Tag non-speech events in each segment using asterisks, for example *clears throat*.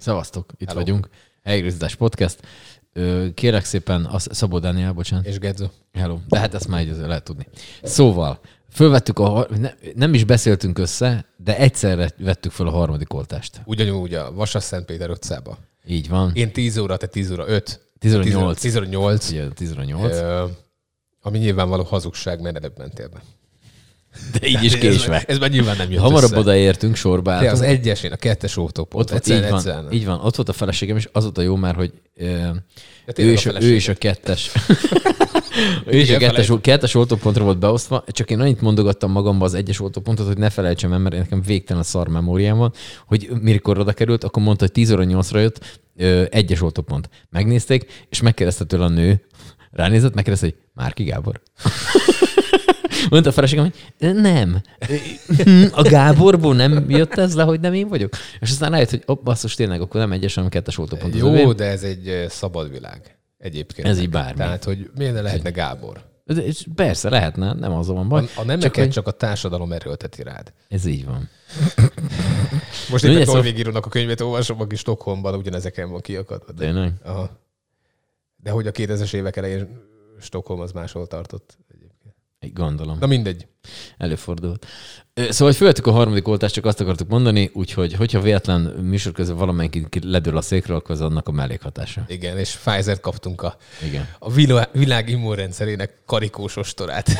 Szevasztok, itt Hello. vagyunk. Helyigazítás Podcast. Kérek szépen, az, Szabó Dániel, bocsánat. És Gedzo. Hello. De hát ezt már így lehet tudni. Szóval, fölvettük a, ne, nem is beszéltünk össze, de egyszerre vettük föl a harmadik oltást. Ugyanúgy a Vasas Szentpéter utcába. Így van. Én 10 óra, te 10 óra 5. 10 óra 8. 10 óra 8. Ugye, 10 óra 8. Ö, ami nyilvánvaló hazugság, mert előbb mentél be. De így is késve. Ez, ez már nyilván nem jött Hamarabb össze. odaértünk, sorba De álltunk. az egyes, én a kettes autópont. Ott volt, Egyszer- így, van, egyszer- így van, ott volt a feleségem, és az volt a jó már, hogy ö, ő, tényleg is, a a, ő is a kettes. *laughs* ő is a kettes, kettes oltópontra volt beosztva, csak én annyit mondogattam magamba az egyes oltópontot, hogy ne felejtsem el, mert nekem végtelen szar memóriám van, hogy mikor oda került, akkor mondta, hogy 10 óra 8-ra jött ö, egyes oltópont. Megnézték, és megkérdezte tőle a nő, ránézett, megkérdezte, hogy Márki Gábor. *laughs* Mondta a feleségem, hogy nem. A Gáborból nem jött ez le, hogy nem én vagyok? És aztán rájött, hogy op, basszus, tényleg, akkor nem egyes, hanem kettes oltópont. az Jó, övé. de ez egy szabad világ. Egyébként. Ez így bármi. Tehát, hogy miért ne lehetne Gábor? De- és Persze, lehetne, nem azon van A, baj. a nemeket csak, hogy csak a társadalom erőlteti rád. Ez így van. Most éppen szóval- Norvégírónak a könyvét olvasom, aki Stockholmban ugyanezeken van kiakadva. De, Tényleg? aha. de hogy a 2000-es évek elején Stockholm az máshol tartott. Gondolom. Na mindegy. Előfordult. Szóval, hogy fölvettük a harmadik oltást, csak azt akartuk mondani, úgyhogy, hogyha véletlen műsor közben valamelyik ledől a székről, akkor az annak a mellékhatása. Igen, és Pfizer kaptunk a, Igen. a vilá- világ immunrendszerének karikós ostorát. *laughs*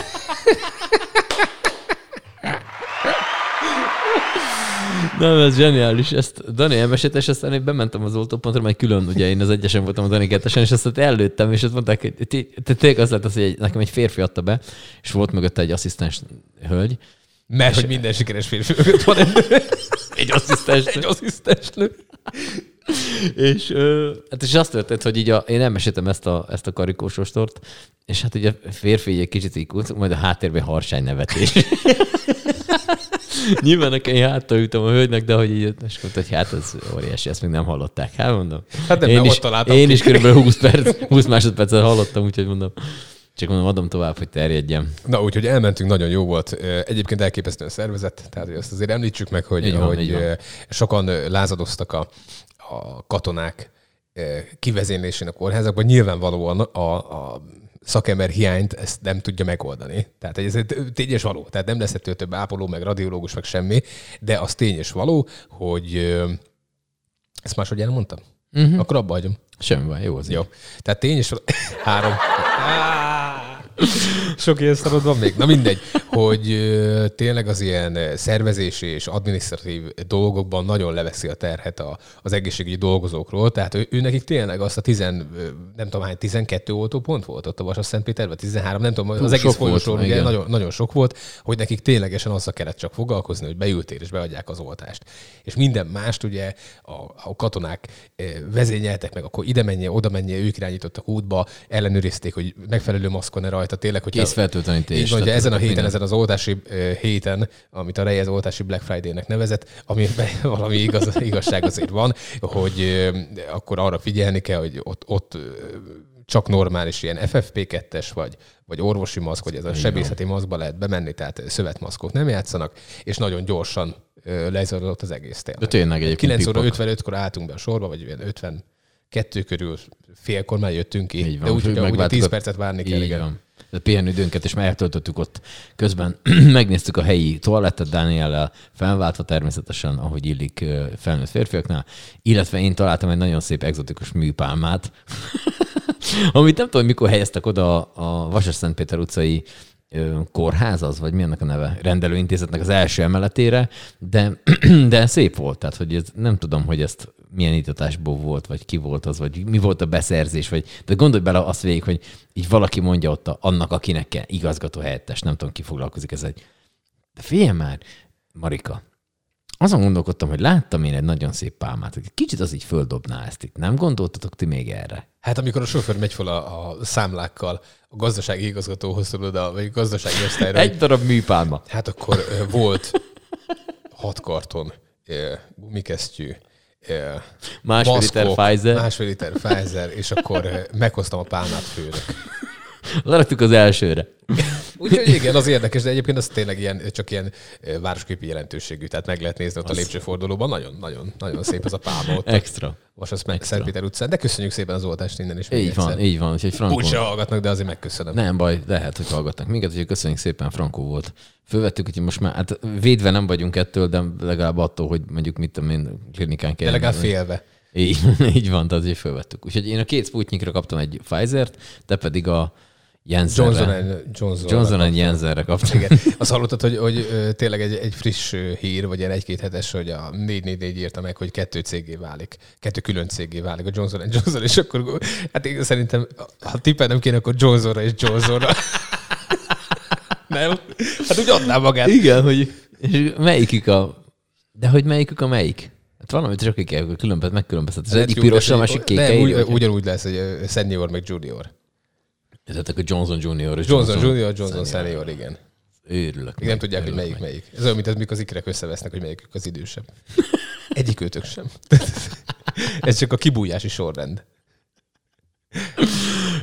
Nem, ez zseniális. Ezt Dani elmesélte, és aztán én bementem az oltópontra, majd külön, ugye én az egyesen voltam a Dani kettesen, és aztán előttem, és azt mondták, hogy tényleg az lett az, hogy nekem egy férfi adta be, és volt mögötte egy asszisztens hölgy, Mert hogy minden sikeres férfi mögött van egy, *laughs* egy asszisztens, egy asszisztens nő. és, ö, hát és azt történt, hogy így a, én elmeséltem ezt a, ezt a karikós ostort, és hát ugye a férfi egy kicsit így majd a háttérben harsány nevetés. *laughs* *laughs* Nyilván nekem én háttal ültem a hölgynek, de hogy így, és mondta, hogy hát ez óriási, ezt még nem hallották. Hát mondom. Hát nem, én is, ott találtam én ki. is körülbelül 20, *laughs* perc, 20 másodpercet hallottam, úgyhogy mondom, csak mondom, adom tovább, hogy terjedjen. Na, úgyhogy elmentünk, nagyon jó volt. Egyébként elképesztően szervezett, tehát azt azért említsük meg, hogy, Így van, hogy van. sokan lázadoztak a, a katonák kivezénylésén a kórházakban. Nyilvánvalóan a, a szakember hiányt ezt nem tudja megoldani. Tehát ez tény és való. Tehát nem lesz ettől több ápoló, meg radiológus, meg semmi, de az tény és való, hogy ezt máshogy elmondtam? Uh-huh. Akkor abba hagyom. Semmi baj, jó az így. Jó. Tehát tény és *coughs* három. *coughs* Sok ilyen szarod van még. Na mindegy, hogy tényleg az ilyen szervezési és adminisztratív dolgokban nagyon leveszi a terhet a, az egészségügyi dolgozókról. Tehát ő, ő nekik tényleg azt a tizen, ö, nem tudom hány, 12 oltópont volt ott a Vasas Szentpéterben, 13, nem tudom, az Túl egész folyosón ugye nagyon, nagyon sok volt, hogy nekik ténylegesen azzal kellett csak foglalkozni, hogy beültél és beadják az oltást. És minden mást ugye a, a katonák vezényeltek meg, akkor ide menje, oda menje, ők irányítottak útba, ellenőrizték, hogy megfelelő maszkon-e rajta, tényleg, hogy Kész feltöltenítés. így van, ugye tehát ezen a héten, minden. ezen az oltási héten, amit a Reyes oltási Black Friday-nek nevezett, ami *laughs* valami igaz, igazság azért van, hogy akkor arra figyelni kell, hogy ott, ott csak normális ilyen FFP2-es, vagy, vagy orvosi maszk, vagy ez a sebészeti maszkba lehet bemenni, tehát szövetmaszkok nem játszanak, és nagyon gyorsan lezajlott az egész De tényleg. egyébként 9 óra pikpak. 55-kor álltunk be a sorba, vagy ilyen 52 körül, félkor már jöttünk ki, Így van, de úgy, hogy ugye megváltuk 10 a- percet várni kell, igen. Pihenődőnket is már eltöltöttük ott. Közben *clears throat* megnéztük a helyi toalettet Dániellel, felváltva természetesen, ahogy illik felnőtt férfiaknál, illetve én találtam egy nagyon szép egzotikus műpálmát, *laughs* amit nem tudom, mikor helyeztek oda a Vasas Szentpéter utcai kórház az, vagy mi ennek a neve, rendelőintézetnek az első emeletére, de, *clears throat* de szép volt, tehát hogy ez, nem tudom, hogy ezt milyen itatásból volt, vagy ki volt az, vagy mi volt a beszerzés, vagy de gondolj bele azt végig, hogy így valaki mondja ott a, annak, akinek kell, igazgató helyettes, nem tudom, ki foglalkozik ez egy. De figyelj már, Marika, azon gondolkodtam, hogy láttam én egy nagyon szép pálmát, hogy kicsit az így földobná ezt itt. Nem gondoltatok ti még erre? Hát amikor a sofőr megy fel a, a számlákkal a gazdasági igazgatóhoz tudod, a, vagy a gazdasági osztályra, Egy darab műpálma. Hát akkor volt hat karton gumikesztyű, Másfél liter Pfizer. másfél liter Pfizer, és akkor meghoztam a pálmát főnök. Leraktuk az elsőre. *laughs* Úgyhogy igen, az érdekes, de egyébként az tényleg ilyen, csak ilyen városképi jelentőségű, tehát meg lehet nézni ott a lépcsőfordulóban. Nagyon, nagyon, nagyon szép ez a pálma ott. Extra. Most azt meg Szent Péter utcán, de köszönjük szépen az oltást innen is. Így van, egyszer. így van. Úgyhogy Frankó... Úgy hallgatnak, de azért megköszönöm. Nem baj, lehet, hogy hallgatnak minket, úgyhogy köszönjük szépen, Frankó volt. Fölvettük, hogy most már, hát védve nem vagyunk ettől, de legalább attól, hogy mondjuk mit tudom én, klinikán kell. De legalább félve. Így, *laughs* így van, tehát így fölvettük. Úgyhogy én a két Sputnikra kaptam egy Pfizer-t, te pedig a Jensenre. Johnson Johnson. Johnson and Jensenre kaptam. Igen. Azt hallottad, hogy, hogy tényleg egy, egy friss hír, vagy ilyen egy-két hetes, hogy a 444 írta meg, hogy kettő cégé válik, kettő külön cégé válik a Johnson and Johnson, és akkor hát én szerintem, ha tippelnem kéne, akkor Johnsonra és Johnsonra. *laughs* Nem? Hát úgy adná magát. Igen, hogy és melyikük a... De hogy melyikük a melyik? Hát valamit csak kell különbözet, megkülönböztet. Az egyik piros, a másik kék. Nem, úgy, ugyanúgy lesz, hogy senior meg junior. Tehát akkor Johnson Junior és Johnson, junior, Johnson senior, igen. Őrülök. Még nem tudják, hogy melyik meg. melyik. Ez olyan, mint az, mikor az ikrek összevesznek, hogy melyikük az idősebb. Egyik őtök sem. *laughs* Ez csak a kibújási sorrend.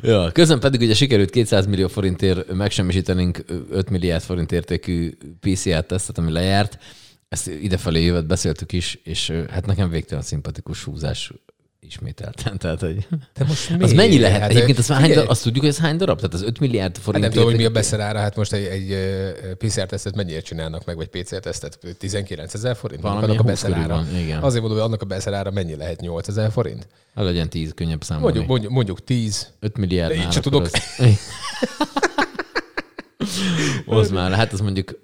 Ja, közben pedig ugye sikerült 200 millió forintért megsemmisítenünk 5 milliárd forint értékű PCR-tesztet, ami lejárt. Ezt idefelé jövet beszéltük is, és hát nekem végtelen szimpatikus húzás ismételten. *laughs* Tehát, hogy... De most Az mennyi lehet? Hát, Egyébként azt, már hány darab, azt tudjuk, hogy ez hány darab? Tehát az 5 milliárd Hát forint nem tudom, hogy mi a beszerára, hát most egy, egy PCR-tesztet mennyiért csinálnak meg, vagy PCR-tesztet? 19 ezer forint? Valami annak a ilyen 20 körül beszerára. van, igen. Azért mondom, hogy annak a beszerára mennyi lehet? 8 ezer forint? Ha legyen 10, könnyebb számolni. Mondjuk, mondjuk, mondjuk 10. 5 milliárd. Így se tudok. *laughs* *laughs* Az már, hát az mondjuk,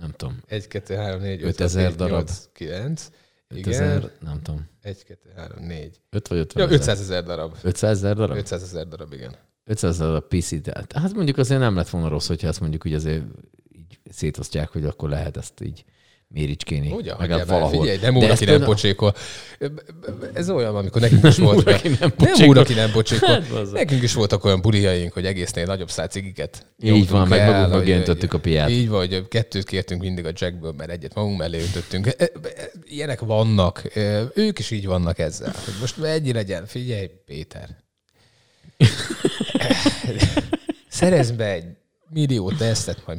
nem tudom, 1, 2, 3, 4, 5, 5000 6, 7, darab. 8, 9. 5000, Igen. nem tudom, 1, 2, 3, 4. 5 vagy 50 Ja, ezer. 500 ezer darab. 500 ezer darab? 500 ezer darab, igen. 500 ezer darab PC, tehát hát mondjuk azért nem lett volna rossz, hogyha ezt mondjuk úgy azért így szétosztják, hogy akkor lehet ezt így méricskéni. Ugye, legalább valahol. Figyelj, nem úr, aki nem pocsékol. Ez olyan, amikor nekünk is volt. Úr, aki nem nem pocsékol. úr, aki nem pocsékol. *laughs* Hát. Nekünk is voltak olyan buliaink, hogy egésznél nagyobb cigiket. Így van, meg hogy- öntöttük a piát. Így vagy, hogy kettőt kértünk mindig a jackből, mert egyet magunk mellé öntöttünk. E- e- Ilyenek vannak. E, Ők is így vannak ezzel. Hogy most ennyi legyen. Figyelj, Péter. *laughs* Szerezd be egy millió tesztet, majd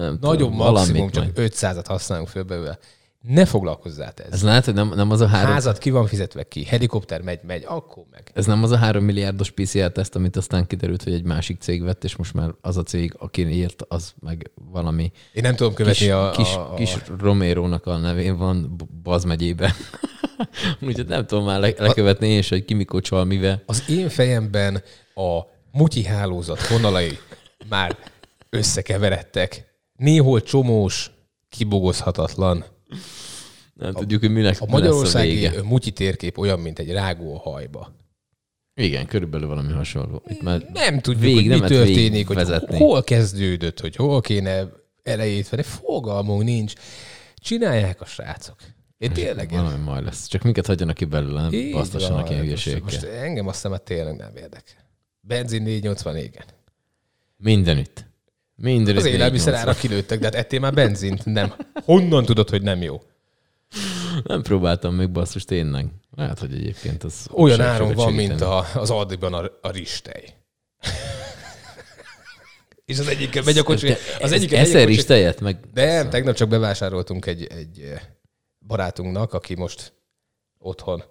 Nem Nagyobb tudom, maximum, csak majd. 500-at használunk föl belőle. Ne foglalkozzál te Ez ezzel. lehet, hogy nem, nem az a három, Házat ki van fizetve ki, helikopter megy, megy, akkor meg. ez nem az a három milliárdos PCR-teszt, amit aztán kiderült, hogy egy másik cég vett, és most már az a cég, aki írt, az meg valami Én nem tudom követni kis, a, kis, a, a, kis Romero-nak a nevén van Baz megyébe. *laughs* Úgyhogy nem tudom már le, lekövetni én is, hogy ki mikor csal mivel. Az én fejemben a mutyi hálózat vonalai már összekeveredtek. Néhol csomós, kibogozhatatlan. Nem tudjuk, hogy minek A mi lesz a magyarországi vége. mutyi térkép olyan, mint egy rágó a hajba. Igen, körülbelül valami hasonló. Itt már Nem tudjuk, Végig hogy mi történik, hogy végigvezetni. hol kezdődött, hogy hol kéne elejét venni. Fogalmunk nincs. Csinálják a srácok. Én tényleg én- valami majd lesz. Csak minket hagyjanak ki belőle, nem basztassanak ilyen hülyeségekkel. most engem aztán már tényleg nem érdekel. Benzin 480 igen. Mindenütt. Mindenütt. Az élelmiszer 480. ára kilőttek, de hát ettél már benzint? Nem. Honnan tudod, hogy nem jó? Nem próbáltam még basszus tényleg. Lehet, hogy egyébként az... Olyan áron van, mint a, az Aldiban a, a ristej. És az egyikkel megy a kocsi. Az a Eszer kocsi. is tejet, meg... De tegnap csak bevásároltunk egy, egy eh, barátunknak, aki most otthon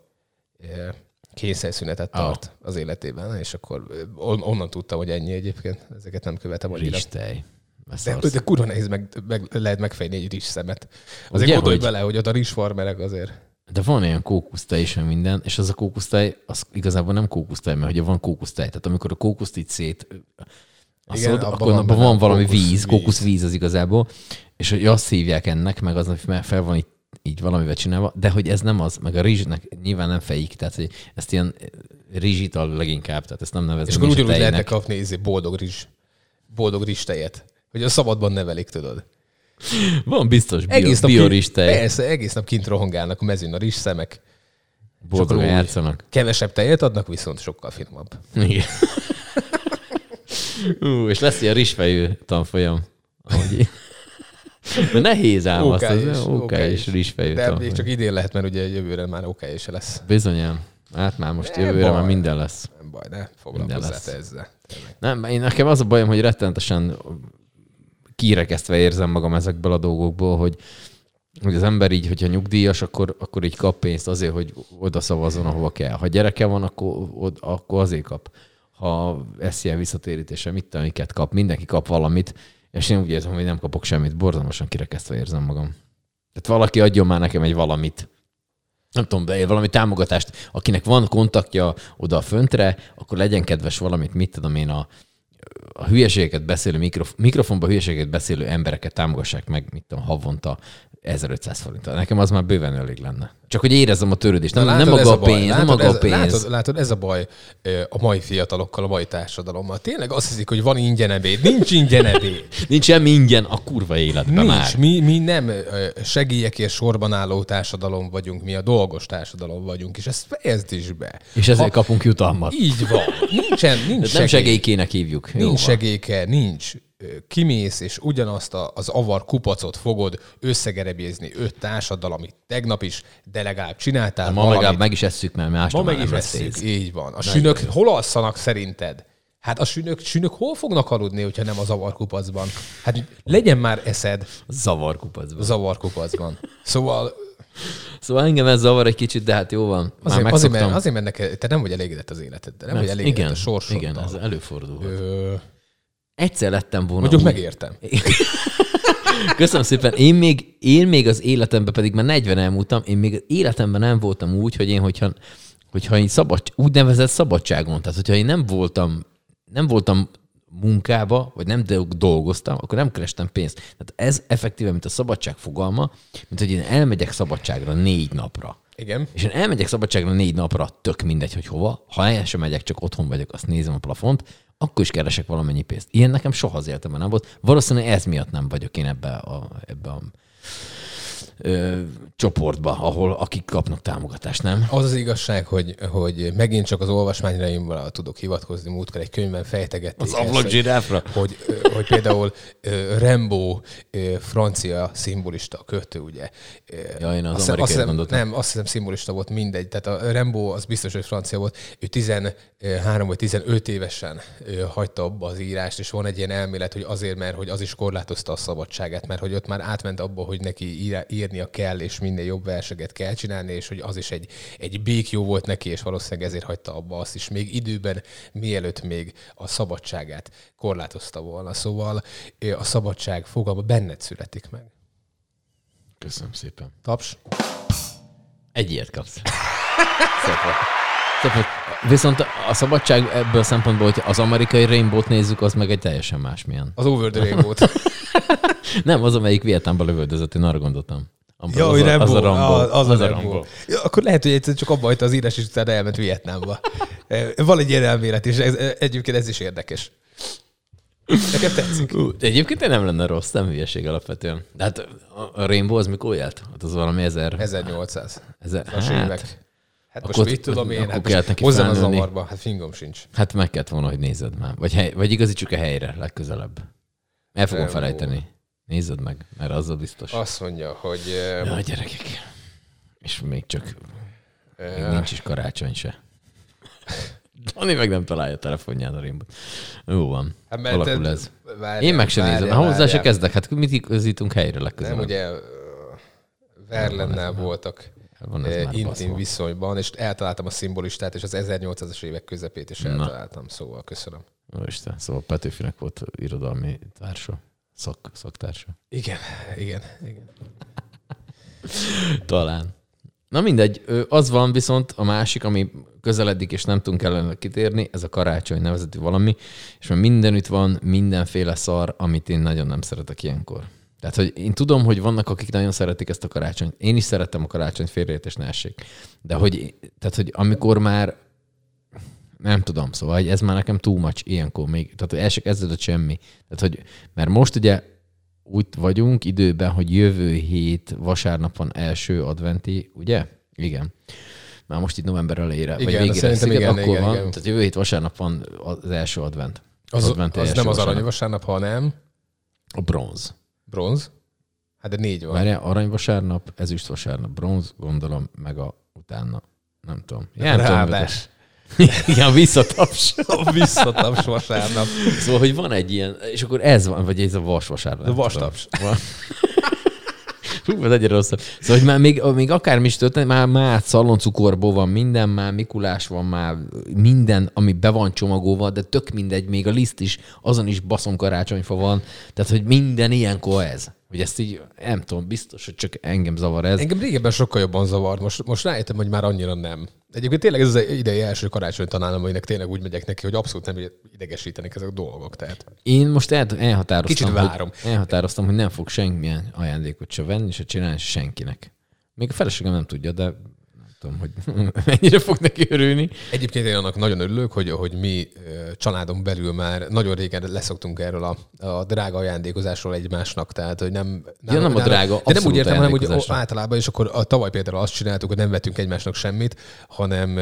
kényszerszünetet Ah. tart az életében, és akkor on- onnan tudtam, hogy ennyi egyébként. Ezeket nem követem annyira. Ristej. De, de kurva nehéz meg, meg, lehet megfejni egy rizs szemet. Azért Ugye, gondolj hogy- bele, hogy ott a rizsfarmerek azért. De van ilyen kókusztej is, minden, és az a kókusztej, az igazából nem kókusztej, mert ugye van kókusztej. Tehát amikor a kókuszt így szét azt Igen, abban akkor van benne van valami kókuszvíz. víz, kókuszvíz az igazából, és hogy azt hívják ennek, meg az, hogy fel van így, így valamivel csinálva, de hogy ez nem az, meg a rizsnek nyilván nem fejik, tehát hogy ezt ilyen rizsital leginkább, tehát ezt nem nevezném És akkor ugyanúgy lehetne kapni izé boldog rizs, boldog rizs tejet. Hogy a szabadban nevelik, tudod. Van biztos bio, Egész nap, bio kint, rizstej, persze, egész nap kint rohangálnak a mezőn a rizs szemek. boldogan úgy. játszanak. Kevesebb tejet adnak, viszont sokkal finomabb. Igen. *laughs* Ú, és lesz ilyen rizsfejű tanfolyam. Ahogy De nehéz ám OK azt, az OK, és rizsfejű De még csak idén lehet, mert ugye jövőre már OK is lesz. Bizonyám. Hát már most Nem jövőre már baj. minden lesz. Nem baj, ne foglalkozzál lesz. te ezzel. Nem, én nekem az a bajom, hogy rettenetesen kirekesztve érzem magam ezekből a dolgokból, hogy, hogy az ember így, hogyha nyugdíjas, akkor, akkor így kap pénzt azért, hogy oda szavazzon, ahova kell. Ha gyereke van, akkor, akkor azért kap. Ha ilyen visszatérítése, mit tudom, miket kap, mindenki kap valamit, és én úgy érzem, hogy nem kapok semmit, borzalmasan kirekesztve érzem magam. Tehát valaki adjon már nekem egy valamit. Nem tudom, de valami támogatást, akinek van kontaktja oda a föntre, akkor legyen kedves valamit, mit tudom én, a, a hülyeségeket beszélő, mikrof, mikrofonba hülyeségeket beszélő embereket támogassák meg, mit tudom, havonta 1500 forint. Nekem az már bőven elég lenne. Csak hogy érezzem a törődést. Nem, látod, maga a, pénz, látod, nem maga ez, a pénz. Látod, látod, ez a baj a mai fiatalokkal, a mai társadalommal. Tényleg azt hiszik, hogy van ingyen ebéd. Nincs ingyen ebéd. *laughs* Nincs semmi ingyen a kurva életben Nincs. már. Mi, mi nem segélyekért sorban álló társadalom vagyunk, mi a dolgos társadalom vagyunk, és ezt fejezd is be. És ezért ha, kapunk jutalmat. Így van. Nincsen, *laughs* nincs segély. Nem segélykének hívjuk. Nincs segélyke, nincs kimész, és ugyanazt a, az avar kupacot fogod összegerebézni öt társaddal, amit tegnap is, de legalább csináltál Ma legalább meg is esszük, mert más Ma meg is esszük, így van. A sünök hol alszanak szerinted? Hát a sünök, sünök hol fognak aludni, hogyha nem a zavarkupacban? Hát legyen már eszed. Zavarkupacban. Zavarkupacban. Szóval Szóval engem ez zavar egy kicsit, de hát jó van. Már azért, azért, mert, azért, mert neked, te nem vagy elégedett az életeddel, nem, nem vagy elégedett igen, a sorsoddal. Igen, ez előfordul. Ö... Egyszer lettem volna. Mondjuk úgy... megértem. *laughs* Köszönöm szépen. Én még, én még az életemben, pedig már 40 elmúltam, én még az életemben nem voltam úgy, hogy én, hogyha, hogyha én szabad, úgynevezett szabadságon, tehát hogyha én nem voltam, nem voltam munkába, vagy nem dolgoztam, akkor nem kerestem pénzt. Tehát ez effektíve, mint a szabadság fogalma, mint hogy én elmegyek szabadságra négy napra. Igen. És én elmegyek szabadságra négy napra, tök mindegy, hogy hova. Ha el sem megyek, csak otthon vagyok, azt nézem a plafont, akkor is keresek valamennyi pénzt. Ilyen nekem soha az életemben nem volt. Valószínűleg ez miatt nem vagyok én ebbe a, ebbe a ö, csoportba, ahol akik kapnak támogatást, nem? Az az igazság, hogy, hogy megint csak az olvasmányaimmal tudok hivatkozni, múltkor egy könyvben fejtegették. Az ablakzsiráfra? Hogy, hogy például Rembo francia szimbolista kötő, ugye. Ja, én az azt, azt hiszem, Nem, azt hiszem szimbolista volt, mindegy. Tehát a Rembo az biztos, hogy francia volt. Ő 13 vagy 15 évesen hagyta abba az írást, és van egy ilyen elmélet, hogy azért, mert hogy az is korlátozta a szabadságát, mert hogy ott már átment abba, hogy neki ír, írnia kell, és minél jobb verseget kell csinálni, és hogy az is egy, egy békjó volt neki, és valószínűleg ezért hagyta abba azt is még időben, mielőtt még a szabadságát korlátozta volna. Szóval a szabadság fogalma benned születik meg. Köszönöm szépen. Taps. Egy ilyet kapsz. Szépen. Szépen. Viszont a szabadság ebből a szempontból, hogy az amerikai Rainbow-t nézzük, az meg egy teljesen másmilyen. Az Over the Rainbow-t. *laughs* *laughs* Nem, az, amelyik Vietnámba lövöldözött, én arra gondoltam. Ja, hogy Rambo. Az a Rambo. Az, az, az a Rambo. Rambo. Ja, akkor lehet, hogy egyszer csak abba hagyta az írás, és utána elment Vietnámba. *laughs* Van egy ilyen elmélet, és ez, egyébként ez is érdekes. Nekem tetszik. Uh, egyébként nem lenne rossz, nem hülyeség alapvetően. De hát a Rainbow az mikor járt? Hát az valami ezer... 1800. Ezer, hát, évek. Hát most mit tudom én, hát most hozzám a zavarba, hát fingom sincs. Hát meg kellett volna, hogy nézed már. Vagy, hely, vagy igazítsuk a helyre legközelebb. El fogom Rainbow. felejteni. Nézed meg, mert az a biztos. Azt mondja, hogy... Ja, a gyerekek. És még csak még nincs is karácsony se. Dani meg nem találja a telefonján a rimbot. Jó van. Hát mert Alakul ez. Várjál, Én meg sem várjál, nézem. Hát hozzá se kezdek. Hát mit igazítunk helyre legközelebb? Nem, ugye Verlennel voltak van intim baszva. viszonyban, és eltaláltam a szimbolistát, és az 1800-as évek közepét is eltaláltam, Na. szóval köszönöm. Isten, szóval Petőfinek volt irodalmi társa szak, szaktársa. Igen, igen, igen. Talán. Na mindegy, az van viszont a másik, ami közeledik, és nem tudunk ellene kitérni, ez a karácsony nevezetű valami, és mert mindenütt van mindenféle szar, amit én nagyon nem szeretek ilyenkor. Tehát, hogy én tudom, hogy vannak, akik nagyon szeretik ezt a karácsonyt. Én is szeretem a karácsonyt, félreértés ne essék. De hogy, tehát, hogy amikor már nem tudom, szóval hogy ez már nekem too much ilyenkor még. Tehát, el se kezdődött semmi. Tehát, hogy, mert most ugye úgy vagyunk időben, hogy jövő hét vasárnap van első adventi, ugye? Igen. Már most itt november elejére, igen, vagy végére szerintem igen, akkor igen, van. Igen. Tehát jövő hét vasárnap van az első advent. Az, az, advent az nem az arany vasárnap, hanem a bronz. Bronz? Hát de négy van. Várjál, arany vasárnap, ezüst vasárnap, bronz, gondolom, meg a utána. Nem tudom. Nem Ráadás. *laughs* Igen, visszataps. A *laughs* visszataps vasárnap. Szóval, hogy van egy ilyen, és akkor ez van, vagy ez a vas vasárnap. A vastaps. Van. *laughs* Hú, ez egyre rosszabb. Szóval, hogy már még, még akármi is történt, már, már szaloncukorból van minden, már Mikulás van, már minden, ami be van csomagolva, de tök mindegy, még a liszt is, azon is baszom karácsonyfa van. Tehát, hogy minden ilyenkor ez. Hogy ezt így, nem tudom, biztos, hogy csak engem zavar ez. Engem régebben sokkal jobban zavar, most, most rájöttem, hogy már annyira nem. Egyébként tényleg ez az idei első karácsony találom, aminek tényleg úgy megyek neki, hogy abszolút nem idegesítenek ezek a dolgok. Tehát Én most el, elhatároztam, Kicsit várom. Hogy, elhatároztam, hogy nem fog semmilyen ajándékot se venni, se csinálni se senkinek. Még a feleségem nem tudja, de tudom, hogy *laughs* mennyire fog neki örülni. Egyébként én annak nagyon örülök, hogy, hogy mi családon belül már nagyon régen leszoktunk erről a, a drága ajándékozásról egymásnak, tehát hogy nem... Ja, nem a drága, de nem úgy értem, hanem hogy általában, és akkor a tavaly például azt csináltuk, hogy nem vettünk egymásnak semmit, hanem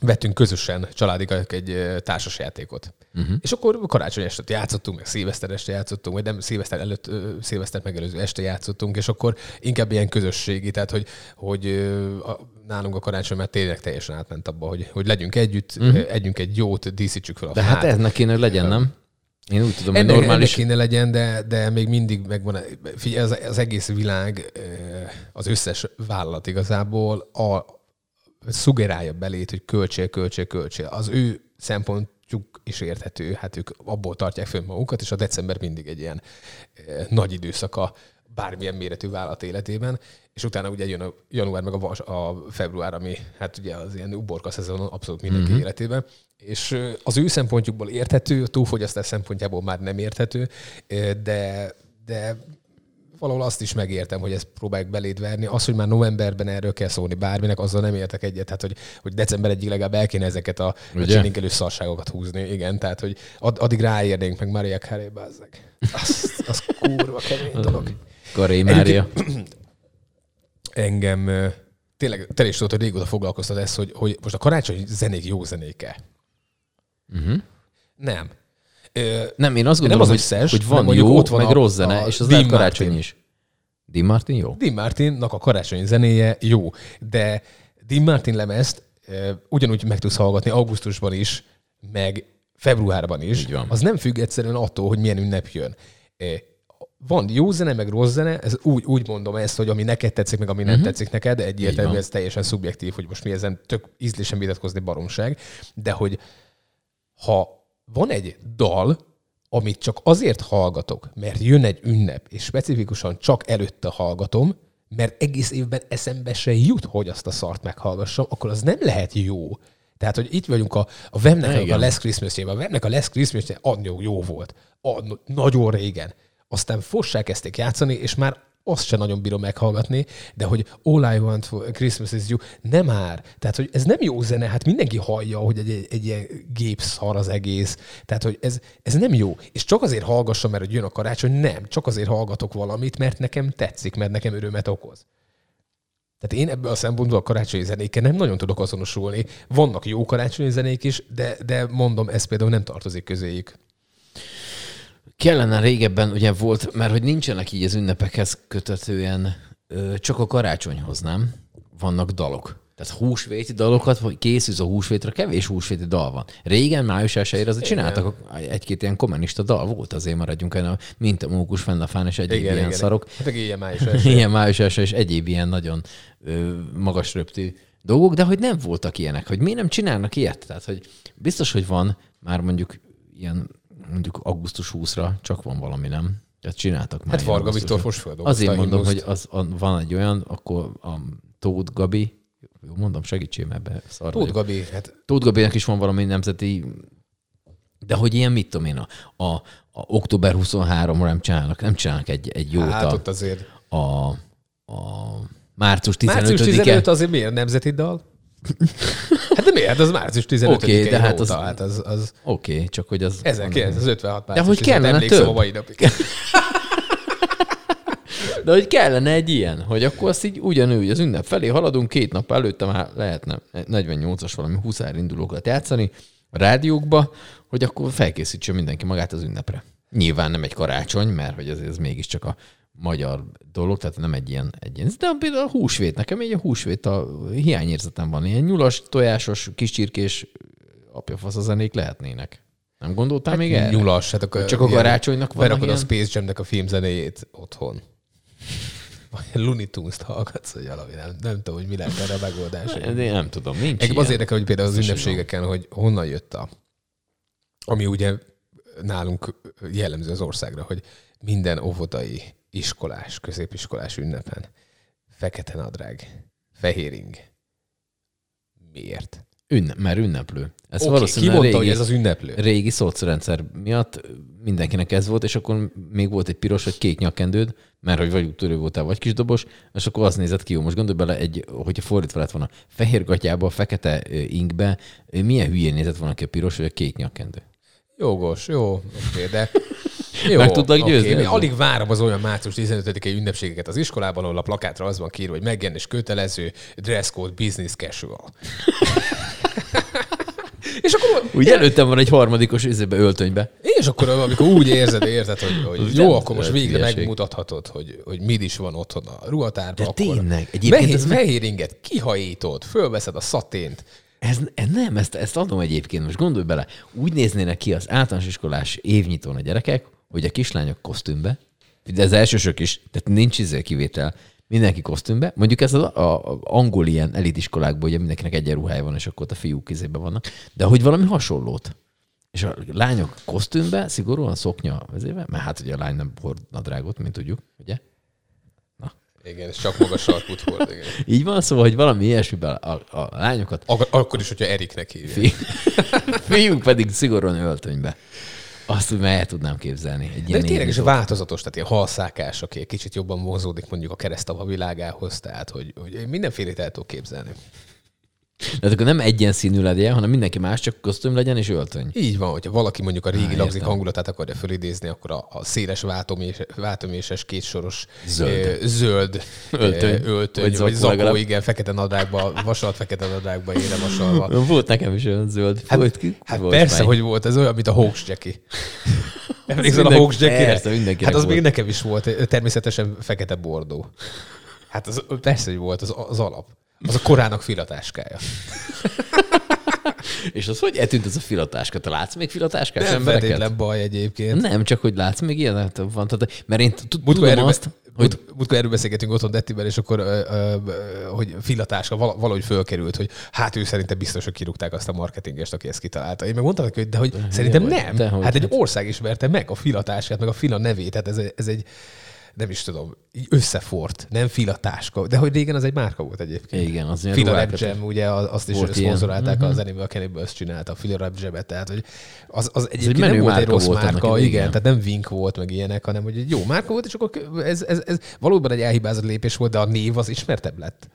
vettünk közösen családiak egy ö, társas játékot. Uh-huh. És akkor karácsony este játszottunk, meg szilveszter este játszottunk, vagy nem szilveszter előtt, szilveszter megelőző este játszottunk, és akkor inkább ilyen közösségi, tehát hogy, hogy a, nálunk a karácsony már tényleg teljesen átment abba, hogy, hogy legyünk együtt, uh-huh. együnk egy jót, díszítsük fel a De hát fát. ennek kéne, legyen, nem? Én úgy tudom, hogy Ennek, normális... ennek kéne legyen, de, de még mindig megvan, figyelj, az, az egész világ, az összes vállalat igazából a, szugerálja belét, hogy költsél, költsél, költsél. Az ő szempontjuk is érthető, hát ők abból tartják fönn magukat, és a december mindig egy ilyen eh, nagy időszaka bármilyen méretű vállalat életében, és utána ugye jön a január meg a, vas, a február, ami hát ugye az ilyen uborka szezon abszolút mindenki mm-hmm. életében, és ö, az ő szempontjukból érthető, a túlfogyasztás szempontjából már nem érthető, ö, de, de valahol azt is megértem, hogy ezt próbáljuk beléd verni. Az, hogy már novemberben erről kell szólni bárminek, azzal nem értek egyet. Tehát, hogy, hogy december egyig legalább el kéne ezeket a, a Ugye? csilinkelő szarságokat húzni. Igen, tehát, hogy ad, addig ráérnénk meg Maria Carey. Az, az kurva kemény dolog. Karé Mária. *clears throat* Engem tényleg, te is tudod, hogy régóta foglalkoztat ez, hogy, hogy most a karácsonyi zenék jó zenéke. Uh-huh. Nem. Ö, Nem, én azt Nem gondolom, az hogy, összes, hogy van jó, ott van meg a- rossz zene, a és az Dean lehet karácsony Martin. is. Dean Martin jó? Dean Martinnak a karácsonyi zenéje jó, de Dean Martin lemezt ö, ugyanúgy meg tudsz hallgatni augusztusban is, meg februárban is. Így van. Az nem függ egyszerűen attól, hogy milyen ünnep jön. Van jó zene, meg rossz zene, ez úgy, úgy mondom ezt, hogy ami neked tetszik, meg ami nem uh-huh. tetszik neked, de egyértelmű, ez teljesen szubjektív, hogy most mi ezen tök ízlésen vitatkozni baromság, de hogy ha van egy dal, amit csak azért hallgatok, mert jön egy ünnep, és specifikusan csak előtte hallgatom, mert egész évben eszembe se jut, hogy azt a szart meghallgassam, akkor az nem lehet jó. Tehát, hogy itt vagyunk a, a Vemnek a Igen. Last christmas A Vemnek a Last christmas annó jó volt. A, nagyon régen. Aztán fossák kezdték játszani, és már azt sem nagyon bírom meghallgatni, de hogy All I Want for Christmas is You, nem már. Tehát, hogy ez nem jó zene, hát mindenki hallja, hogy egy, egy, egy ilyen gépszar az egész. Tehát, hogy ez, ez nem jó. És csak azért hallgassam, mert hogy jön a karácsony, nem. Csak azért hallgatok valamit, mert nekem tetszik, mert nekem örömet okoz. Tehát én ebből a szempontból a karácsonyi zenékkel nem nagyon tudok azonosulni. Vannak jó karácsonyi zenék is, de, de mondom, ez például nem tartozik közéjük. Kellene régebben, ugye volt, mert hogy nincsenek így az ünnepekhez kötetően, csak a karácsonyhoz, nem? Vannak dalok. Tehát húsvéti dalokat, hogy készülsz a húsvétre, kevés húsvéti dal van. Régen, május 1 azért csináltak egy-két ilyen kommunista dal, volt azért maradjunk el, mint a mókus fenn a fán, és egyéb ilyen igen, szarok. Hát ilyen május első. *laughs* Ilyen május 1 és egyéb ilyen nagyon ö, magas röptű dolgok, de hogy nem voltak ilyenek, hogy miért nem csinálnak ilyet? Tehát, hogy biztos, hogy van már mondjuk ilyen mondjuk augusztus 20-ra csak van valami, nem? Tehát csináltak már. Hát Varga. Viktor most Azért mondom, himnuszt. hogy az, a, van egy olyan, akkor a Tóth Gabi, jó mondom, segítsél ebbe szar Tóth. Gabi, hát Tóth Gabinak is van valami nemzeti, de hogy ilyen, mit tudom én, a, a, a október 23-ra nem csinálnak, nem csinálnak egy, egy jót hát a, ott azért. a, a március 15 Március 15 azért miért nemzeti dal? Hát de miért? Hát az március 15 Oké, de hát óta, az- hát az, az Oké, okay, csak hogy az... 1956 De március hogy 15, kellene több? a mai napig. *laughs* De hogy kellene egy ilyen, hogy akkor azt így ugyanúgy az ünnep felé haladunk, két nap előtte már lehetne 48-as valami 20 indulókat játszani a rádiókba, hogy akkor felkészítse mindenki magát az ünnepre. Nyilván nem egy karácsony, mert hogy azért ez mégiscsak a magyar dolog, tehát nem egy ilyen, egy ilyen. De például a húsvét, nekem egy a húsvét a hiányérzetem van. Ilyen nyulas, tojásos, kis csirkés apjafasz a zenék lehetnének. Nem gondoltál hát még erre? Nyulas. Hát akkor Csak a garácsonynak van Berakod a Space Jam-nek a filmzenéjét otthon. Vagy Looney Tunes-t hallgatsz, hogy valami nem, nem tudom, hogy mi lehet erre a megoldás. De én nem tudom, nincs Engem ilyen. az érdekel, hogy például az ünnepségeken, hogy honnan jött a, ami ugye nálunk jellemző az országra, hogy minden óvodai iskolás, középiskolás ünnepen fekete nadrág, fehéring. Miért? Ünne, mert ünneplő. Ez Oké, valószínűleg ki mondta, régi, hogy ez az ünneplő? régi szócrendszer miatt mindenkinek ez volt, és akkor még volt egy piros vagy kék nyakkendőd, mert hogy vagy úttörő voltál, vagy kisdobos, és akkor az nézett ki jó. Most gondolj bele, egy, hogyha fordítva lett volna fehér gatyába, fekete inkbe, milyen hülyén nézett volna ki a piros vagy a kék nyakkendő. Jogos, jó, oké, de jó, Meg tudlak győzni ezzel? Alig várom az olyan március 15-i ünnepségeket az iskolában, ahol a plakátra az van kiírva, hogy megjelenés kötelező, dress code, business casual. *laughs* és akkor, Úgy előttem van egy harmadikos izébe, öltönybe. és akkor amikor úgy érzed, érzed, hogy, hogy *laughs* jó, akkor most végre hülyeség. megmutathatod, hogy, hogy mit is van otthon a ruhatárban. De akkor tényleg, egyébként ez fehér inget kihajítod, fölveszed a szatént, Ez, ez nem, ezt, ezt adom egyébként. Most gondolj bele, úgy néznének ki az általános iskolás évnyitón a gyerekek, hogy a kislányok kosztümbe, de az elsősök is, tehát nincs izé kivétel, mindenki kosztümbe. Mondjuk ez az a, a angol ilyen elitiskolákban, ugye mindenkinek egyenruhája van, és akkor ott a fiúk izébe vannak, de hogy valami hasonlót. És a lányok kosztümbe, szigorúan szoknya vezébe, mert hát ugye a lány nem hord nadrágot, mint tudjuk, ugye? igen, és csak magas sarkút volt, igen. Így van, szóval, hogy valami ilyesmiben a, a, a lányokat Ak- akkor is, hogyha Eriknek hívják. Fi- *laughs* Fiúk pedig szigorúan öltönybe. Azt úgy már el tudnám képzelni. Egy De ilyen tényleg is változatos, tehát ilyen halszákás, aki egy kicsit jobban mozódik mondjuk a keresztapa világához, tehát hogy, hogy mindenfélét el tudok képzelni. De akkor nem egyenszínű legyen, hanem mindenki más, csak kosztüm legyen és öltöny. Így van, hogyha valaki mondjuk a régi Á, lagzik hangulatát akarja fölidézni, akkor a, a széles váltomés, váltoméses kétsoros Zöld. ö, zöld Öltöny. ö, öltöny Vagy vagy, zakó legalább. igen, fekete nadrágba, vasalt fekete nadrágba, ére vasalva. *laughs* Volt nekem is olyan zöld. Volt ki? Hát volt persze, hogy volt, ez olyan, mint a Hawks *laughs* Jackie. Emlékszel a Hawks mindenkinek Hát az volt. még nekem is volt, természetesen fekete bordó. Hát az, persze, hogy volt az, az alap. Az a korának filatáskája. *laughs* És az hogy eltűnt ez a filatáska? Te látsz még filatáskás Nem embereket? feltétlen baj egyébként. Nem, csak hogy látsz még ilyen, hát van, tehát, mert én tudom erről, azt, hogy múltkor erről beszélgetünk otthon Dettivel, és akkor, ö, ö, hogy filatáska val- valahogy fölkerült, hogy hát ő szerinte biztos, hogy kirúgták azt a marketingest, aki ezt kitalálta. Én meg mondtam neki, hogy de hogy szerintem vagy, nem. dehogy, hát egy ország ismerte meg a filatáskát, meg a fila nevét. Tehát ez, ez egy, nem is tudom, így összefort, nem filatáska. De hogy régen az egy márka volt egyébként. igen, az ilyen Fila Rap Jam, ugye azt is szponzorálták, uh-huh. az Animal Cannibals csinálta, a Fila Rap Jam-et, tehát hogy az, az egyébként menő nem volt egy rossz volt márka, igen, igen. tehát nem Vink volt, meg ilyenek, hanem hogy egy jó márka volt, és akkor ez, ez, ez valóban egy elhibázott lépés volt, de a név az ismertebb lett.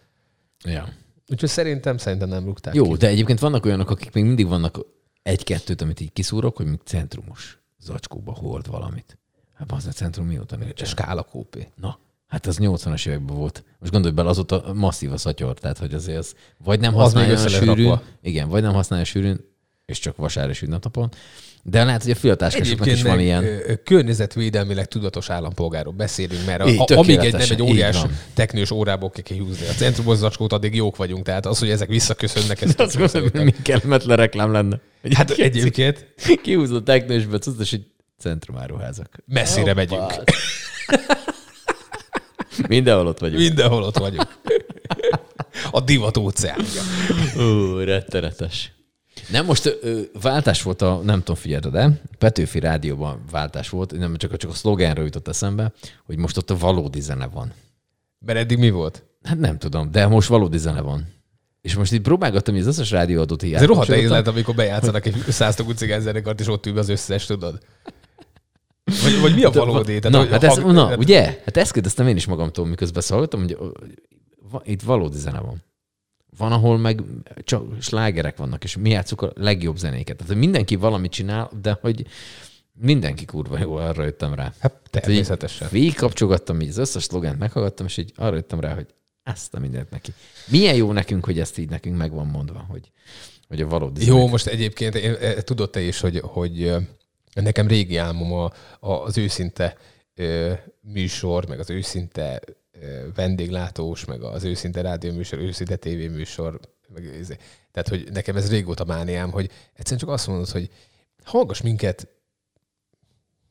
Ja. Úgyhogy szerintem, szerintem nem rúgták Jó, ki. de egyébként vannak olyanok, akik még mindig vannak egy-kettőt, amit így kiszúrok, hogy még centrumos zacskóba hord valamit. Hát az a centrum mióta nincs. Skála kópé. Na, hát az 80-as években volt. Most gondolj bele, azóta masszív a szatyor, tehát hogy azért az vagy nem Az használja még össze lett sűrűn, rakva. igen, vagy nem használja sűrűn, és csak vasár és ünnepnapon. De lehet, hogy a fiatáskásoknak is van ilyen. környezetvédelmileg tudatos állampolgárról beszélünk, mert a, Így, a, amíg egy nem egy óriás teknős órából ki kihúzni a centrumos zacskót, addig jók vagyunk. Tehát az, hogy ezek visszaköszönnek, ez *laughs* Azt gondolom, hogy mi kellemetlen reklám lenne. Hát egyébként *laughs* Kihúzod teknősbe, tudod, egy centrumáruházak. messzire Hoppá. megyünk. *laughs* Mindenhol ott vagyunk. Mindenhol ott vagyunk. A divat óceánja. Ó, rettenetes. Nem, most ö, váltás volt a, nem tudom, figyeld, de Petőfi Rádióban váltás volt, nem csak, csak a szlogenről jutott eszembe, hogy most ott a valódi zene van. Mert eddig mi volt? Hát nem tudom, de most valódi zene van. És most itt próbálgattam, hogy az összes rádióadót így Ez rohadt nehéz lehet, amikor bejátszanak egy száztagú cigányzenekart, és ott ül az összes, tudod? Vagy, vagy mi a valódi? Na, hogy hát ez, hang- na, ugye? Hát ezt kérdeztem én is magamtól, miközben szóltam, hogy itt valódi zene van. Van, ahol meg csak slágerek vannak, és mi játszuk a legjobb zenéket. Tehát mindenki valamit csinál, de hogy mindenki kurva jó, arra jöttem rá. Hát Tehát, természetesen. Végigkapcsolgattam, így az összes szlogent meghallgattam, és így arra jöttem rá, hogy ezt a mindent neki. Milyen jó nekünk, hogy ezt így nekünk meg van mondva, hogy, hogy a valódi Jó, zenék. most egyébként én, eh, tudod te is, hogy, hogy nekem régi álmom a, a, az őszinte ö, műsor, meg az őszinte ö, vendéglátós, meg az őszinte rádióműsor, őszinte tévéműsor, meg, tehát, hogy nekem ez régóta mániám, hogy egyszerűen csak azt mondod, hogy hallgass minket,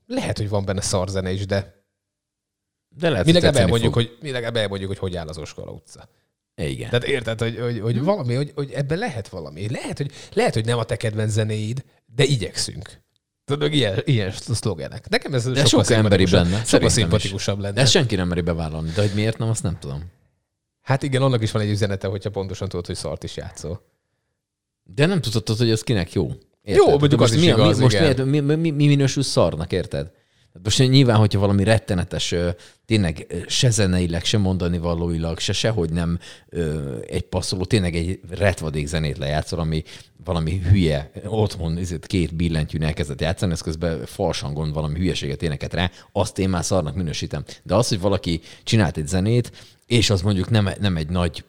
lehet, hogy van benne szarzene is, de De lehet, mi legalább elmondjuk, fog. hogy, mi legalább elmondjuk, hogy hogy áll az Oskola utca. Igen. Tehát érted, hogy, hogy, hogy Hm. valami, hogy, hogy ebben lehet valami. Lehet hogy, lehet, hogy nem a te kedvenc zenéid, de igyekszünk. Tudod, ilyen, ilyen szlogenek. Nekem ez De sokkal sok emberi benne. Sokkal is. szimpatikusabb lenne. De ezt senki nem meri bevállalni. De hogy miért nem, azt nem tudom. Hát igen, annak is van egy üzenete, hogyha pontosan tudod, hogy szart is játszol. De nem tudod, hogy ez kinek jó. Jó, mondjuk De most az is mi, igaz, mi, most igen. miért, mi, mi, mi, mi minősül szarnak, érted? Hát Most nyilván, hogyha valami rettenetes, tényleg se zeneileg, se mondani valóilag, se sehogy nem egy passzoló, tényleg egy retvadék zenét lejátszol, ami valami hülye, otthon két billentyűn elkezdett játszani, ez közben falsangon valami hülyeséget éneket rá, azt én már szarnak minősítem. De az, hogy valaki csinált egy zenét, és az mondjuk nem, nem egy nagy,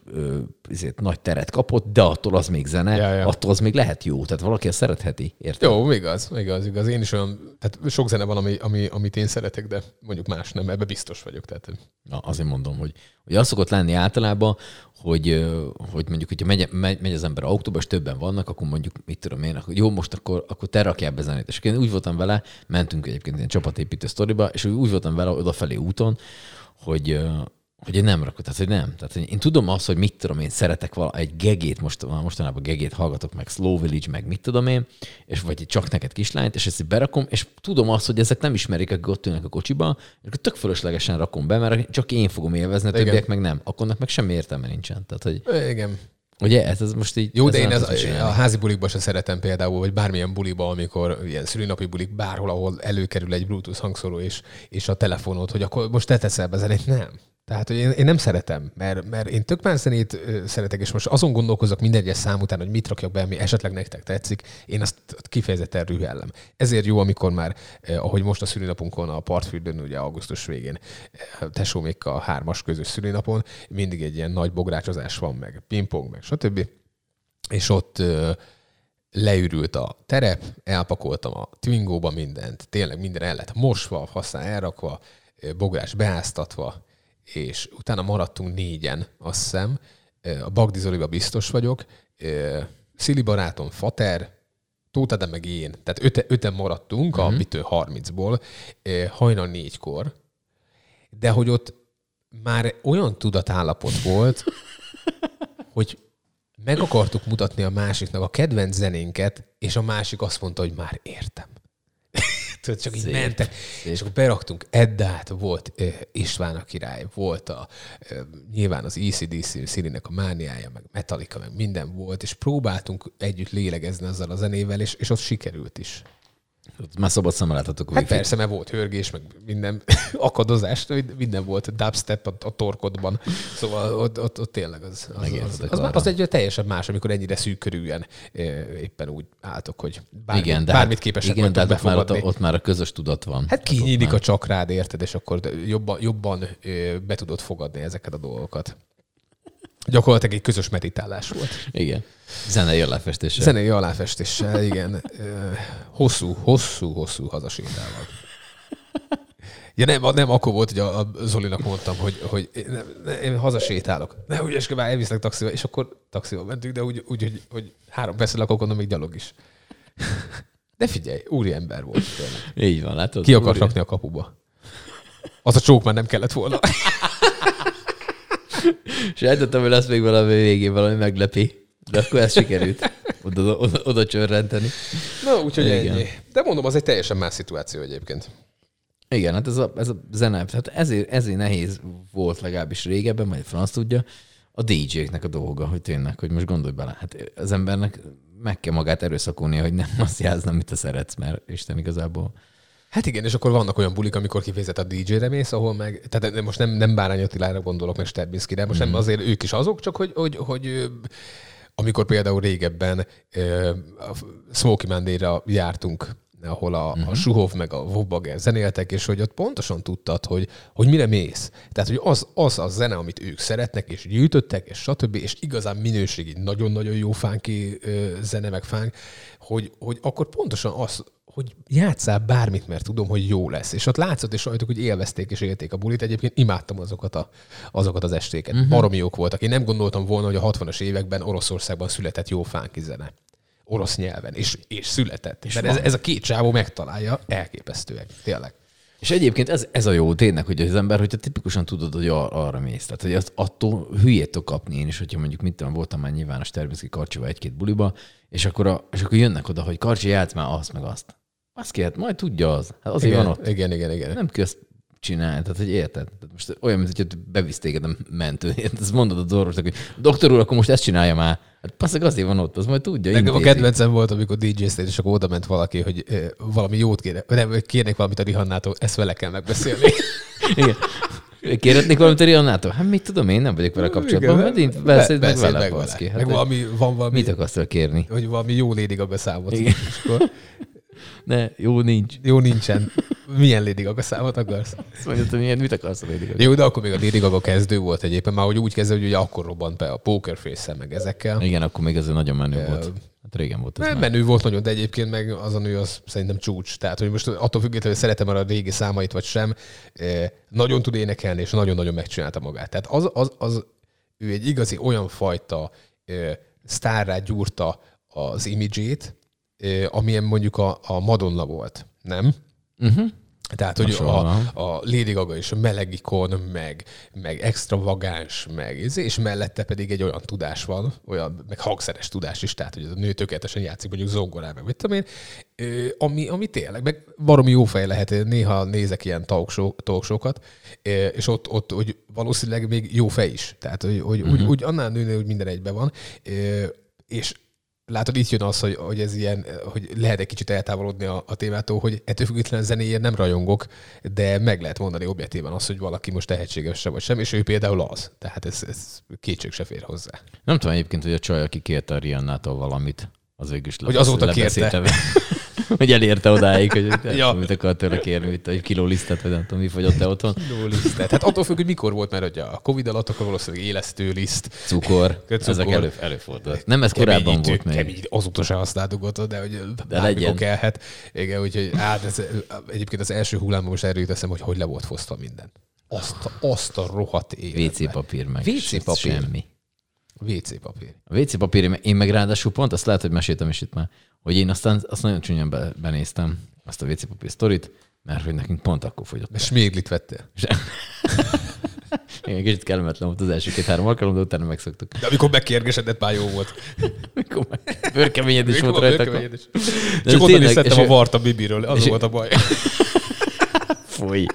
ezért, nagy teret kapott, de attól az még zene, Ja, ja. attól az még lehet jó. Tehát valaki ezt szeretheti, érted? Jó, igaz, igaz, igaz. Én is olyan, tehát sok zene van, ami, ami, amit én szeretek, de mondjuk más nem, ebbe biztos vagyok. Tehát Na, azért mondom, hogy, hogy az szokott lenni általában, hogy, hogy mondjuk, hogyha megy, megy, megy az ember autóba, és többen vannak, akkor mondjuk, mit tudom én, akkor jó, most akkor, akkor te rakjál be zenét. És én úgy voltam vele, mentünk egyébként ilyen csapatépítő sztoriba, és úgy voltam vele odafelé úton, hogy, hogy én nem rakok, tehát hogy nem. Tehát hogy én tudom azt, hogy mit tudom én, szeretek vala, egy gegét, most, mostanában gegét hallgatok, meg Slow Village, meg mit tudom én, és vagy egy csak neked kislányt, és ezt berakom, és tudom azt, hogy ezek nem ismerik, akik ott ülnek a kocsiba, és akkor tök fölöslegesen rakom be, mert csak én fogom élvezni, a Igen. többiek meg nem. Akkor meg semmi értelme nincsen. Tehát, hogy igen. ugye, ez, ez most így... Jó, de én ez, a csinálni. házi bulikba se szeretem például, vagy bármilyen buliba, amikor ilyen szülinapi bulik, bárhol, ahol előkerül egy Bluetooth hangszóró és, és a telefonod, hogy akkor most te teszel be zenét. Nem. Tehát, hogy én, én nem szeretem, mert, mert én tök más zenét szeretek, és most azon gondolkozok minden egyes szám után, hogy mit rakjak be, ami esetleg nektek tetszik, én azt kifejezetten rühellem. Ezért jó, amikor már, eh, ahogy most a szülinapunkon a partfürdőn, ugye augusztus végén, eh, tesómékkal a hármas közös szülinapon, mindig egy ilyen nagy bográcsozás van, meg pingpong, meg stb és ott leürült a terep, elpakoltam a Twingóba mindent, tényleg minden el lett mosva, aztán elrakva, bográs beáztatva, és utána maradtunk négyen, azt hiszem. A Bagdi Zoliba biztos vagyok. Szili barátom, Fater, Tóth Ádám meg én. Tehát öte, öten maradtunk, uh-huh. a mitől 30-ból, ö, hajnal négykor, de hogy ott már olyan tudatállapot volt, *laughs* hogy meg akartuk mutatni a másiknak a kedvenc zenénket, és a másik azt mondta, hogy már értem. Tudod, csak így Szép. mentek. És akkor beraktunk Eddát, volt uh, István a király, volt a, uh, nyilván az ECDC Szilinek a mániája, meg Metallica, meg minden volt, és próbáltunk együtt lélegezni azzal a zenével, és, és ott sikerült is. Már szabad szemmel láthatok. Hát persze, mert volt hörgés, meg minden *laughs* akadozás, minden volt, dubstep a, a torkodban. Szóval ott, ott, ott tényleg az, az, az, az, az, az egy teljesen más, amikor ennyire szűk körüljen éppen úgy álltok, hogy bármi, igen, de bármit hát, képesek igen, de hát ott, már, ott, ott már a közös tudat van. Hát kinyílik a csakrád, érted, és akkor jobban, jobban ö, be tudod fogadni ezeket a dolgokat. Gyakorlatilag egy közös meditálás volt. Igen. Zenei aláfestéssel. Zenei aláfestéssel, igen. Hosszú, hosszú, hosszú hazasétálok. Ja nem, nem akkor volt, hogy a, a Zolinak mondtam, hogy, hogy én, nem, én hazasétálok. Ne ügyeskedj, már elvisznek taxival, és akkor taxival mentünk, de úgy, úgy hogy, hogy három lakok, onnan még gyalog is. De figyelj, úri ember volt. tényleg. Így van, látod? Ki akart rakni a kapuba? Az a csók már nem kellett volna. Sejtettem, hogy lesz még valami végén valami meglepi. De akkor ez sikerült. Oda, oda, oda csörrenteni. Na, úgyhogy ennyi. De mondom, az egy teljesen más szituáció egyébként. Igen, hát ez a, ez a zene, tehát ezért, ezért nehéz volt legalábbis régebben, majd franc tudja, a DJ-knek a dolga, hogy tényleg, hogy most gondolj bele, hát az embernek meg kell magát erőszakolnia, hogy nem azt játszna, amit te szeretsz, mert Isten igazából. Hát igen, és akkor vannak olyan bulik, amikor kifejezett a DJ-re mész, ahol meg, tehát most nem, nem Bárány Attilára gondolok, meg Sterbinszkire, most Mhm. nem azért ők is azok, csak hogy, hogy, hogy amikor például régebben a Smoky Monday-ra jártunk, ahol a, Mhm. uh-huh. a Suhov meg a Vobbager zenéltek, és hogy ott pontosan tudtad, hogy, hogy mire mész. Tehát, hogy az, az a zene, amit ők szeretnek, és gyűjtöttek, és stb., és igazán minőségi, nagyon-nagyon jó fánki ö, zene, meg fánk, hogy, hogy akkor pontosan az, hogy játszál bármit, mert tudom, hogy jó lesz. És ott látszott, és rajtuk, hogy élvezték és élték a bulit. Egyébként imádtam azokat, a, azokat az estéket. Uh-huh. Baromi jók voltak. Én nem gondoltam volna, hogy a 60-as években Oroszországban született jó fánki zene. Orosz nyelven. És, és született. És Mert ez, ez, a két csávó megtalálja, elképesztőek. Tényleg. És egyébként ez, ez a jó tényleg, hogy az ember, hogyha tipikusan tudod, hogy ar- arra mész. Tehát, hogy azt attól hülyét tudok kapni én is, hogyha mondjuk mit tudom, voltam már nyilvános természeti karcsival egy-két buliba, és akkor, a, és akkor jönnek oda, hogy karcsi játsz már azt meg azt. Azt kért, majd tudja az. Hát azért igen, van ott. Igen, igen, igen. Nem kell ezt csinálni, tehát hogy érted? Tehát most olyan, mint hogy bevisz téged a mentő. *laughs* Ezt mondod az orvosnak, hogy doktor úr, akkor most ezt csinálja már. Hát passzak azért van ott, az majd tudja. Nekem a kedvencem volt, amikor dj stage és akkor oda ment valaki, hogy eh, valami jót kéne, nem, kérnék valamit a Rihannától, ezt vele kell megbeszélni. *laughs* Igen. Kérhetnék valamit a Rihannától? Hát mit tudom, én nem vagyok vele kapcsolatban, mert én beszéld meg vele, meg, vele. Hát meg valami, van valami, mit akarsz kérni? Hogy valami jó Lady Gaga számot. Igen. Ne, jó nincs. Jó nincsen. Milyen Lady Gaga számot akarsz? Azt mondod, hogy milyen, mit akarsz a Lady Gaga? Jó, de akkor még a Lady Gaga kezdő volt egyébként, már hogy úgy kezdő, hogy ugye akkor robbant be a Poker face meg ezekkel. Igen, akkor még ez nagyon menő volt. Hát régen volt ez Nem, menő volt nagyon, de egyébként meg az a nő az szerintem csúcs. Tehát, hogy most attól függetlenül, hogy szeretem a régi számait vagy sem, nagyon tud énekelni, és nagyon-nagyon megcsinálta magát. Tehát az, az, az ő egy igazi olyan fajta sztárrá gyúrta az imidzsét, amilyen mondjuk a, a Madonna volt, nem? Uh-huh. Tehát, hogy a, a Lady Gaga is melegikon, meg, meg extravagáns, meg és mellette pedig egy olyan tudás van, olyan, meg hangszeres tudás is, tehát, hogy a nő tökéletesen játszik mondjuk zongorán, meg mit tudom én, ami, ami tényleg, meg valami jó fej lehet, néha nézek ilyen talkshow-kat, és ott, ott hogy valószínűleg még jó fej is. Tehát, hogy, hogy uh-huh. úgy, úgy annál nőnél, hogy minden egyben van, és látod, itt jön az, hogy, hogy ez ilyen, hogy lehet egy kicsit eltávolodni a, a témától, hogy ettől függetlenül zenéjén nem rajongok, de meg lehet mondani objektíven azt, hogy valaki most tehetséges se vagy sem, és ő például az. Tehát ez, ez kétség se fér hozzá. Nem tudom egyébként, hogy a csaj, aki kérte a Riannától valamit, az végül is Hogy azóta kérte. *laughs* *laughs* hogy elérte odáig, hogy ja. mit akar tőle kérni, hogy egy kiló lisztet, vagy nem tudom, mi fogyott te otthon. Kiló lisztet. Hát attól függ, hogy mikor volt, mert hogy a Covid alatt akkor valószínűleg élesztő liszt. Cukor. Cukor. Ezek elő, előfordult. Nem ez korábban volt még. Kemény, azóta se használtuk de hogy de legyen. kellhet. Igen, úgyhogy hát ez, egyébként az első hullámban most erről teszem, hogy hogy le volt fosztva minden. Azt, azt a rohadt életben. WC papír meg. WC papír. Semmi. WC papír. A WC papír, én meg ráadásul pont azt lehet, hogy meséltem is itt már, hogy én aztán azt nagyon csúnyán be, benéztem, azt a WC papír sztorit, mert hogy nekünk pont akkor fogyott. És sméglit vettél? *laughs* Igen, kicsit kellemetlen volt az első két-három alkalom, de utána megszoktuk. De amikor megkérgesedett, már jó volt. amikor bőrkeményed is volt rajta. Csak onnan is szedtem a vart a bibiről, az volt a baj. *laughs* Foly.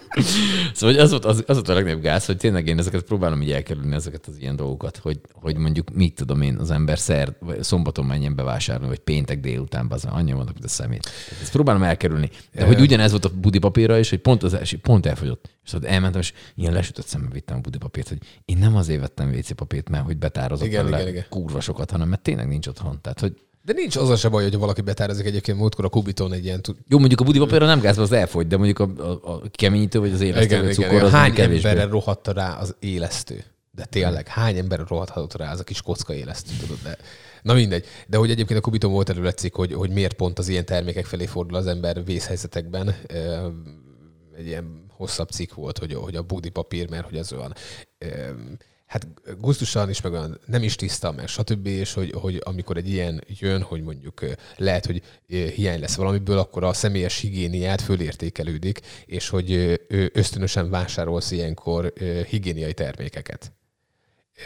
Szóval az volt, az, az volt a legnagyobb gáz, hogy tényleg én ezeket próbálom így elkerülni, ezeket az ilyen dolgokat, hogy, hogy mondjuk mit tudom én, az ember szer, vagy szombaton menjen bevásárolni, vagy péntek délután, az annyi vannak, mint a szemét. Ezt próbálom elkerülni. De hogy ugyanez volt a budi papírra is, hogy pont az első, pont elfogyott. És ott elmentem, és ilyen lesütött szemmel vittem a budi papírt, hogy én nem azért vettem WC papírt, mert hogy betározok igen, igen, igen. kurva sokat, hanem mert tényleg nincs otthon. Tehát, hogy de nincs az a se baj, hogy valaki betározik egyébként múltkor a kubiton egy ilyen... Jó, mondjuk a budi papírra nem gáz, az elfogy, de mondjuk a, a, a keményítő vagy az élesztő igen, cukor igen, az Hány emberre rohadta rá az élesztő? De tényleg, hány emberre rohadhatott rá az a kis kocka élesztő, tudod? De, na mindegy. De hogy egyébként a Kubiton volt előletszik, hogy, hogy miért pont az ilyen termékek felé fordul az ember vészhelyzetekben. Egy ilyen hosszabb cikk volt, hogy, hogy a budi papír, mert hogy az olyan hát gusztusan is, meg olyan nem is tiszta, meg stb. És hogy, hogy amikor egy ilyen jön, hogy mondjuk lehet, hogy hiány lesz valamiből, akkor a személyes higiéniát fölértékelődik, és hogy ösztönösen vásárolsz ilyenkor higiéniai termékeket.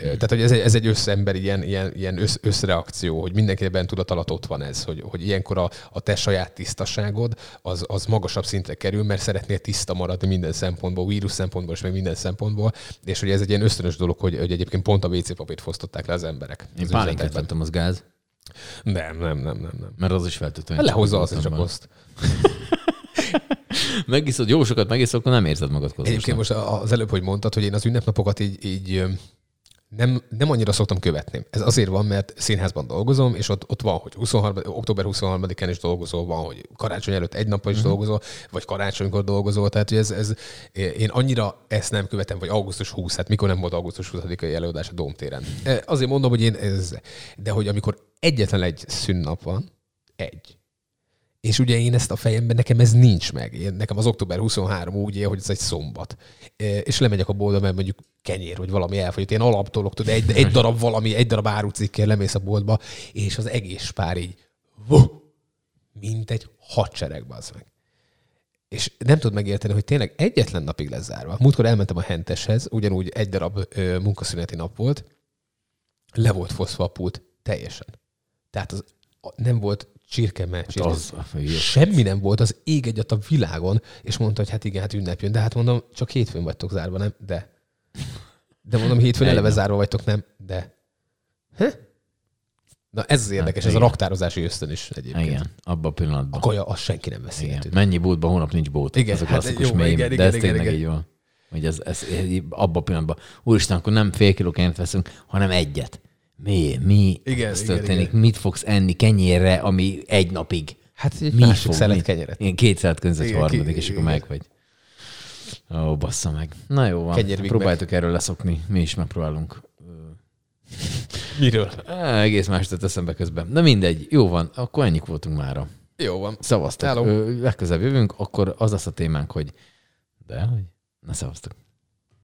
Tehát, hogy ez egy, ez egy összember ilyen, ilyen, ilyen össz, összreakció, hogy mindenkiben tudat ott van ez, hogy, hogy ilyenkor a, a te saját tisztaságod az, az magasabb szintre kerül, mert szeretnél tiszta maradni minden szempontból, vírus szempontból és meg minden szempontból, és hogy ez egy ilyen ösztönös dolog, hogy, hogy egyébként pont a WC papírt fosztották le az emberek. Én pálinkát vettem, az gáz. Nem, nem, nem, nem. nem. Mert az is feltűnő. Hát lehozza az, csak azt. *laughs* megiszod, jó sokat megiszod, akkor nem érzed magad kozosnak. Egyébként most az előbb, hogy mondtad, hogy én az ünnepnapokat így, így nem, nem annyira szoktam követni. Ez azért van, mert színházban dolgozom, és ott, ott van, hogy 23, október 23-án is dolgozol, van, hogy karácsony előtt egy nappal is uh-huh. dolgozol, vagy karácsonykor dolgozol. Tehát, hogy ez, ez, én annyira ezt nem követem, vagy augusztus 20, hát mikor nem volt augusztus 20-ai előadás a Dómtéren. E, azért mondom, hogy én ez, de hogy amikor egyetlen egy szünnap van, egy, És ugye én ezt a fejemben, nekem ez nincs meg. Én, nekem az október 23 úgy él, hogy ez egy szombat. És lemegyek a boltba, mert mondjuk kenyér, vagy valami elfogyott. Én alaptolok, tudod, egy, egy darab valami, egy darab árucikkel lemész a boltba, és az egész pár így, mint egy hadsereg, az meg. És nem tudod megérteni, hogy tényleg egyetlen napig lesz zárva. Múltkor elmentem a henteshez, ugyanúgy egy darab ö, munkaszüneti nap volt, le volt foszva a pult teljesen. Tehát az, nem volt csirke. az a hülyeség. Semmi nem volt az ég egyet a világon, és mondta, hogy hát igen, hát ünnep jön. De hát mondom, csak hétfőn vagytok zárva, nem? De. De mondom, hétfőn eleve zárva vagytok, nem? De. Heh? Na ez az érdekes, ez a igen. raktározási ösztön is egyébként. Igen, abban a pillanatban. A kaja, azt senki nem veszi Igen. tudod. Mennyi bótba, hónap nincs bót. Igen, ez a hát klasszikus jó, mém, igen, de igen, ez igen, tényleg igen. így van. Hogy ez, ez, ez abban a pillanatban, úristen, akkor nem fél kiló kenyeret veszünk, hanem egyet. Mi? Mi? Igen, ez igen, történik? igen. Mit fogsz enni kenyérre, ami egy napig? Hát egy Mi másik fog? szelet kenyeret. Igen, két szelet ki- harmadik, és akkor meg vagy. Ó, bassza meg. Na jó van. Kenyér Próbáltuk erről leszokni. Mi is megpróbálunk. Miről? Á, egész más jutott eszembe közben. De mindegy. Jó van. Akkor ennyik voltunk mára. Jó van. Szavaztok. Hello. Ö, Legközelebb jövünk, akkor az lesz a témánk, hogy de, hogy? Na szavaztok.